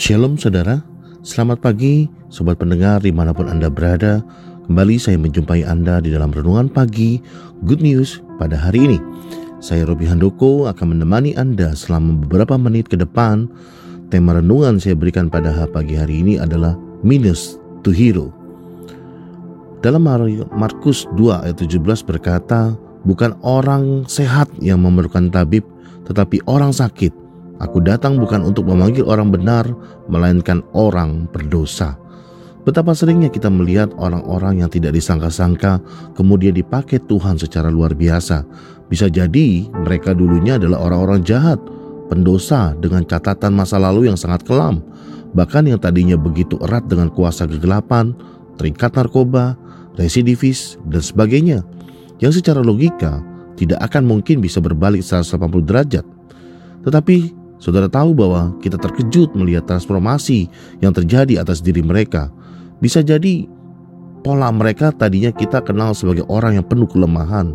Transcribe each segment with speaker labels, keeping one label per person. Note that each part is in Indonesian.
Speaker 1: Shalom saudara, selamat pagi sobat pendengar di mana pun Anda berada. Kembali saya menjumpai Anda di dalam renungan pagi Good News pada hari ini. Saya Robi Handoko akan menemani Anda selama beberapa menit ke depan. Tema renungan saya berikan pada pagi hari ini adalah Minus to Hero. Dalam Markus 2 ayat 17 berkata, Bukan orang sehat yang memerlukan tabib, tetapi orang sakit. Aku datang bukan untuk memanggil orang benar, melainkan orang berdosa. Betapa seringnya kita melihat orang-orang yang tidak disangka-sangka kemudian dipakai Tuhan secara luar biasa. Bisa jadi mereka dulunya adalah orang-orang jahat, pendosa dengan catatan masa lalu yang sangat kelam. Bahkan yang tadinya begitu erat dengan kuasa kegelapan, terikat narkoba, residivis, dan sebagainya. Yang secara logika tidak akan mungkin bisa berbalik 180 derajat. Tetapi Saudara tahu bahwa kita terkejut melihat transformasi yang terjadi atas diri mereka. Bisa jadi pola mereka tadinya kita kenal sebagai orang yang penuh kelemahan,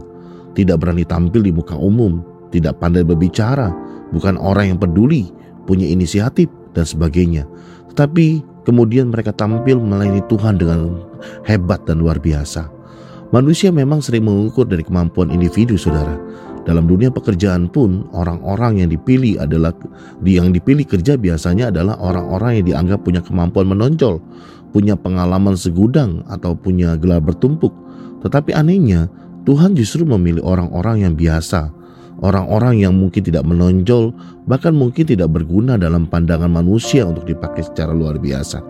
Speaker 1: tidak berani tampil di muka umum, tidak pandai berbicara, bukan orang yang peduli, punya inisiatif dan sebagainya. Tetapi kemudian mereka tampil melayani Tuhan dengan hebat dan luar biasa. Manusia memang sering mengukur dari kemampuan individu, saudara. Dalam dunia pekerjaan pun, orang-orang yang dipilih adalah yang dipilih kerja biasanya adalah orang-orang yang dianggap punya kemampuan menonjol, punya pengalaman segudang atau punya gelar bertumpuk. Tetapi anehnya, Tuhan justru memilih orang-orang yang biasa, orang-orang yang mungkin tidak menonjol, bahkan mungkin tidak berguna dalam pandangan manusia untuk dipakai secara luar biasa.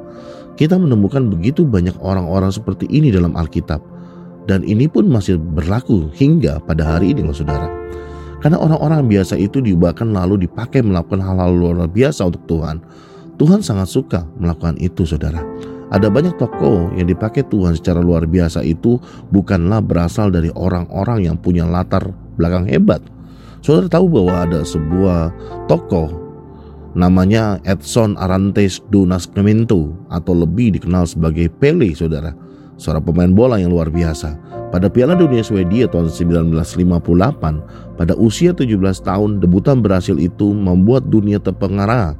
Speaker 1: Kita menemukan begitu banyak orang-orang seperti ini dalam Alkitab dan ini pun masih berlaku hingga pada hari ini loh saudara. Karena orang-orang biasa itu diubahkan lalu dipakai melakukan hal-hal luar biasa untuk Tuhan. Tuhan sangat suka melakukan itu saudara. Ada banyak tokoh yang dipakai Tuhan secara luar biasa itu bukanlah berasal dari orang-orang yang punya latar belakang hebat. Saudara tahu bahwa ada sebuah tokoh namanya Edson Arantes do Nascimento atau lebih dikenal sebagai Pele saudara seorang pemain bola yang luar biasa. Pada Piala Dunia Swedia tahun 1958, pada usia 17 tahun, debutan berhasil itu membuat dunia terpengaruh.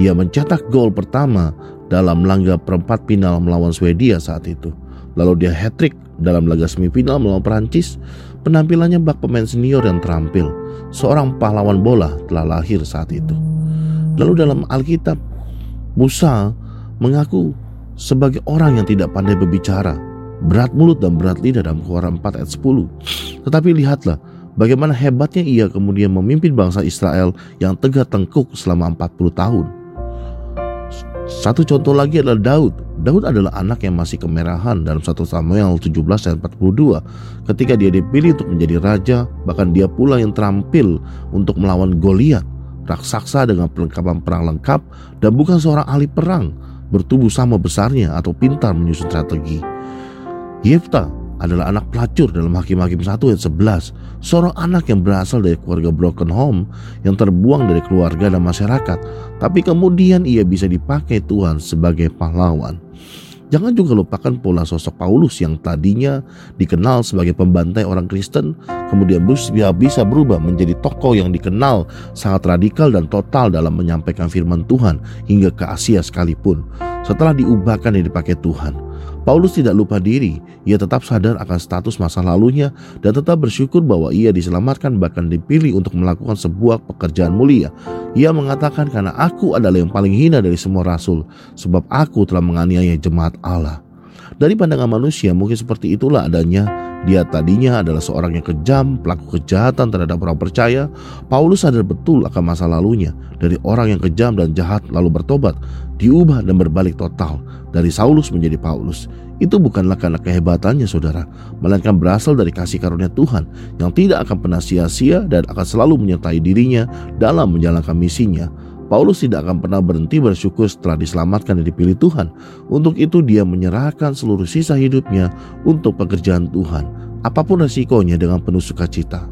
Speaker 1: Ia mencetak gol pertama dalam laga perempat final melawan Swedia saat itu. Lalu dia hat-trick dalam laga semifinal melawan Perancis. Penampilannya bak pemain senior yang terampil. Seorang pahlawan bola telah lahir saat itu. Lalu dalam Alkitab, Musa mengaku sebagai orang yang tidak pandai berbicara, berat mulut dan berat lidah dalam Keluaran 4 ayat 10. Tetapi lihatlah bagaimana hebatnya ia kemudian memimpin bangsa Israel yang tegak tengkuk selama 40 tahun. Satu contoh lagi adalah Daud. Daud adalah anak yang masih kemerahan dalam 1 Samuel 17 ayat 42. Ketika dia dipilih untuk menjadi raja, bahkan dia pula yang terampil untuk melawan Goliat, raksasa dengan perlengkapan perang lengkap dan bukan seorang ahli perang, bertubuh sama besarnya atau pintar menyusun strategi. Yefta adalah anak pelacur dalam Hakim-Hakim 1 ayat 11, seorang anak yang berasal dari keluarga broken home yang terbuang dari keluarga dan masyarakat, tapi kemudian ia bisa dipakai Tuhan sebagai pahlawan. Jangan juga lupakan pola sosok Paulus yang tadinya dikenal sebagai pembantai orang Kristen, kemudian bisa berubah menjadi tokoh yang dikenal sangat radikal dan total dalam menyampaikan firman Tuhan hingga ke Asia sekalipun. Setelah diubahkan dan dipakai Tuhan, Paulus tidak lupa diri, ia tetap sadar akan status masa lalunya dan tetap bersyukur bahwa ia diselamatkan bahkan dipilih untuk melakukan sebuah pekerjaan mulia. Ia mengatakan karena aku adalah yang paling hina dari semua rasul, sebab aku telah menganiaya jemaat Allah. Dari pandangan manusia mungkin seperti itulah adanya dia tadinya adalah seorang yang kejam, pelaku kejahatan terhadap orang percaya. Paulus sadar betul akan masa lalunya dari orang yang kejam dan jahat lalu bertobat, diubah dan berbalik total dari Saulus menjadi Paulus. Itu bukanlah karena kehebatannya saudara, melainkan berasal dari kasih karunia Tuhan yang tidak akan pernah sia-sia dan akan selalu menyertai dirinya dalam menjalankan misinya. Paulus tidak akan pernah berhenti bersyukur setelah diselamatkan dan dipilih Tuhan. Untuk itu dia menyerahkan seluruh sisa hidupnya untuk pekerjaan Tuhan, apa pun resikonya dengan penuh sukacita.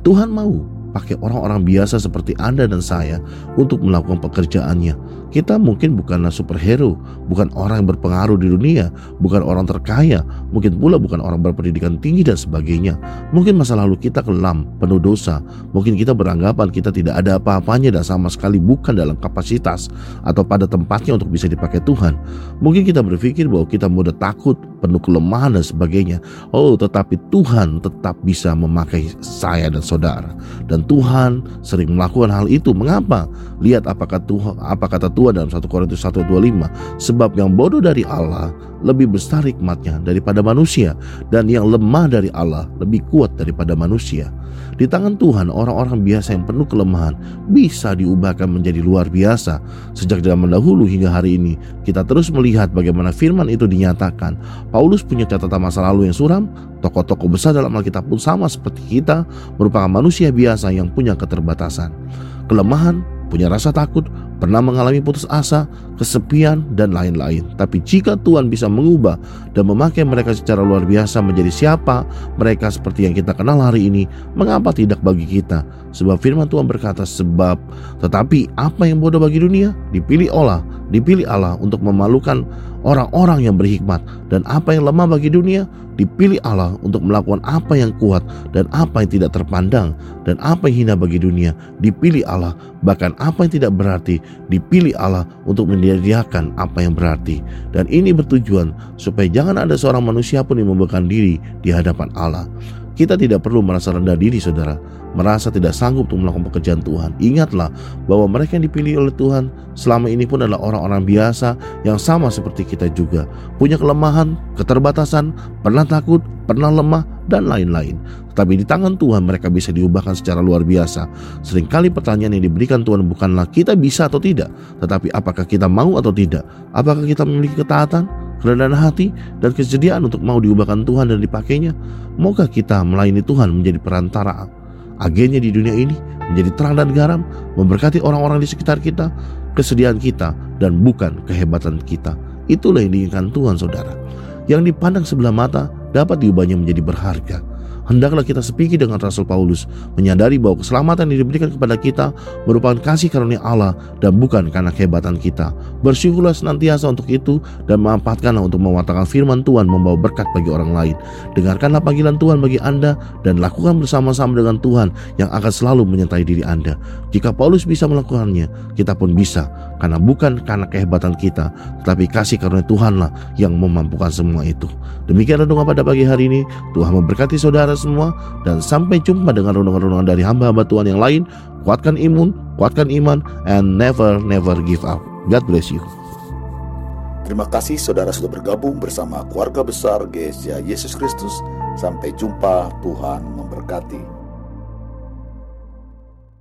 Speaker 1: Tuhan mau pakai orang-orang biasa seperti Anda dan saya untuk melakukan pekerjaannya. Kita mungkin bukanlah superhero, bukan orang yang berpengaruh di dunia, bukan orang terkaya, mungkin pula bukan orang berpendidikan tinggi dan sebagainya. Mungkin masa lalu kita kelam, penuh dosa. Mungkin kita beranggapan kita tidak ada apa-apanya dan sama sekali bukan dalam kapasitas atau pada tempatnya untuk bisa dipakai Tuhan. Mungkin kita berpikir bahwa kita mudah takut, penuh kelemahan dan sebagainya. Oh, tetapi Tuhan tetap bisa memakai saya dan saudara. Dan Tuhan sering melakukan hal itu. Mengapa? Lihat apakah Tuhan apa kata Tuhan dalam 1 Korintus 1:25 sebab yang bodoh dari Allah lebih besar hikmatnya daripada manusia dan yang lemah dari Allah lebih kuat daripada manusia. Di tangan Tuhan orang-orang biasa yang penuh kelemahan bisa diubahkan menjadi luar biasa. Sejak zaman dahulu hingga hari ini kita terus melihat bagaimana firman itu dinyatakan. Paulus punya catatan masa lalu yang suram, tokoh-tokoh besar dalam Alkitab pun sama seperti kita merupakan manusia biasa yang punya keterbatasan. Kelemahan, punya rasa takut, pernah mengalami putus asa, kesepian, dan lain-lain. Tapi jika Tuhan bisa mengubah dan memakai mereka secara luar biasa menjadi siapa mereka seperti yang kita kenal hari ini, mengapa tidak bagi kita? Sebab firman Tuhan berkata, sebab tetapi apa yang bodoh bagi dunia, dipilih Allah, dipilih Allah untuk memalukan orang-orang yang berhikmat. Dan apa yang lemah bagi dunia? Dipilih Allah untuk melakukan apa yang kuat dan apa yang tidak terpandang. Dan apa yang hina bagi dunia? Dipilih Allah. Bahkan apa yang tidak berarti? Dipilih Allah untuk menyediakan apa yang berarti. Dan ini bertujuan supaya jangan ada seorang manusia pun yang memberikan diri di hadapan Allah kita tidak perlu merasa rendah diri saudara merasa tidak sanggup untuk melakukan pekerjaan Tuhan. Ingatlah bahwa mereka yang dipilih oleh Tuhan selama ini pun adalah orang-orang biasa yang sama seperti kita juga. Punya kelemahan, keterbatasan, pernah takut, pernah lemah, dan lain-lain. Tetapi di tangan Tuhan mereka bisa diubahkan secara luar biasa. Seringkali pertanyaan yang diberikan Tuhan bukanlah kita bisa atau tidak, tetapi apakah kita mau atau tidak. Apakah kita memiliki ketaatan, kerendahan hati, dan kesediaan untuk mau diubahkan Tuhan dan dipakainya? Maukah kita melayani Tuhan menjadi perantara agennya di dunia ini menjadi terang dan garam, memberkati orang-orang di sekitar kita, kesediaan kita, dan bukan kehebatan kita. Itulah yang diinginkan Tuhan, saudara. Yang dipandang sebelah mata dapat diubahnya menjadi berharga hendaklah kita sepiki dengan Rasul Paulus, menyadari bahwa keselamatan yang diberikan kepada kita merupakan kasih karunia Allah dan bukan karena kehebatan kita. Bersyukurlah senantiasa untuk itu dan memanfaatkanlah untuk mewatakan firman Tuhan membawa berkat bagi orang lain. Dengarkanlah panggilan Tuhan bagi Anda dan lakukan bersama-sama dengan Tuhan yang akan selalu menyertai diri Anda. Jika Paulus bisa melakukannya, kita pun bisa karena bukan karena kehebatan kita, tetapi kasih karunia Tuhanlah yang memampukan semua itu. Demikianlah doa pada pagi hari ini. Tuhan memberkati saudara semua dan sampai jumpa dengan renungan-renungan dari hamba-hamba Tuhan yang lain. Kuatkan imun, kuatkan iman, and never never give up. God bless you.
Speaker 2: Terima kasih saudara sudah bergabung bersama keluarga besar GSA Yesus Kristus. Sampai jumpa, Tuhan memberkati.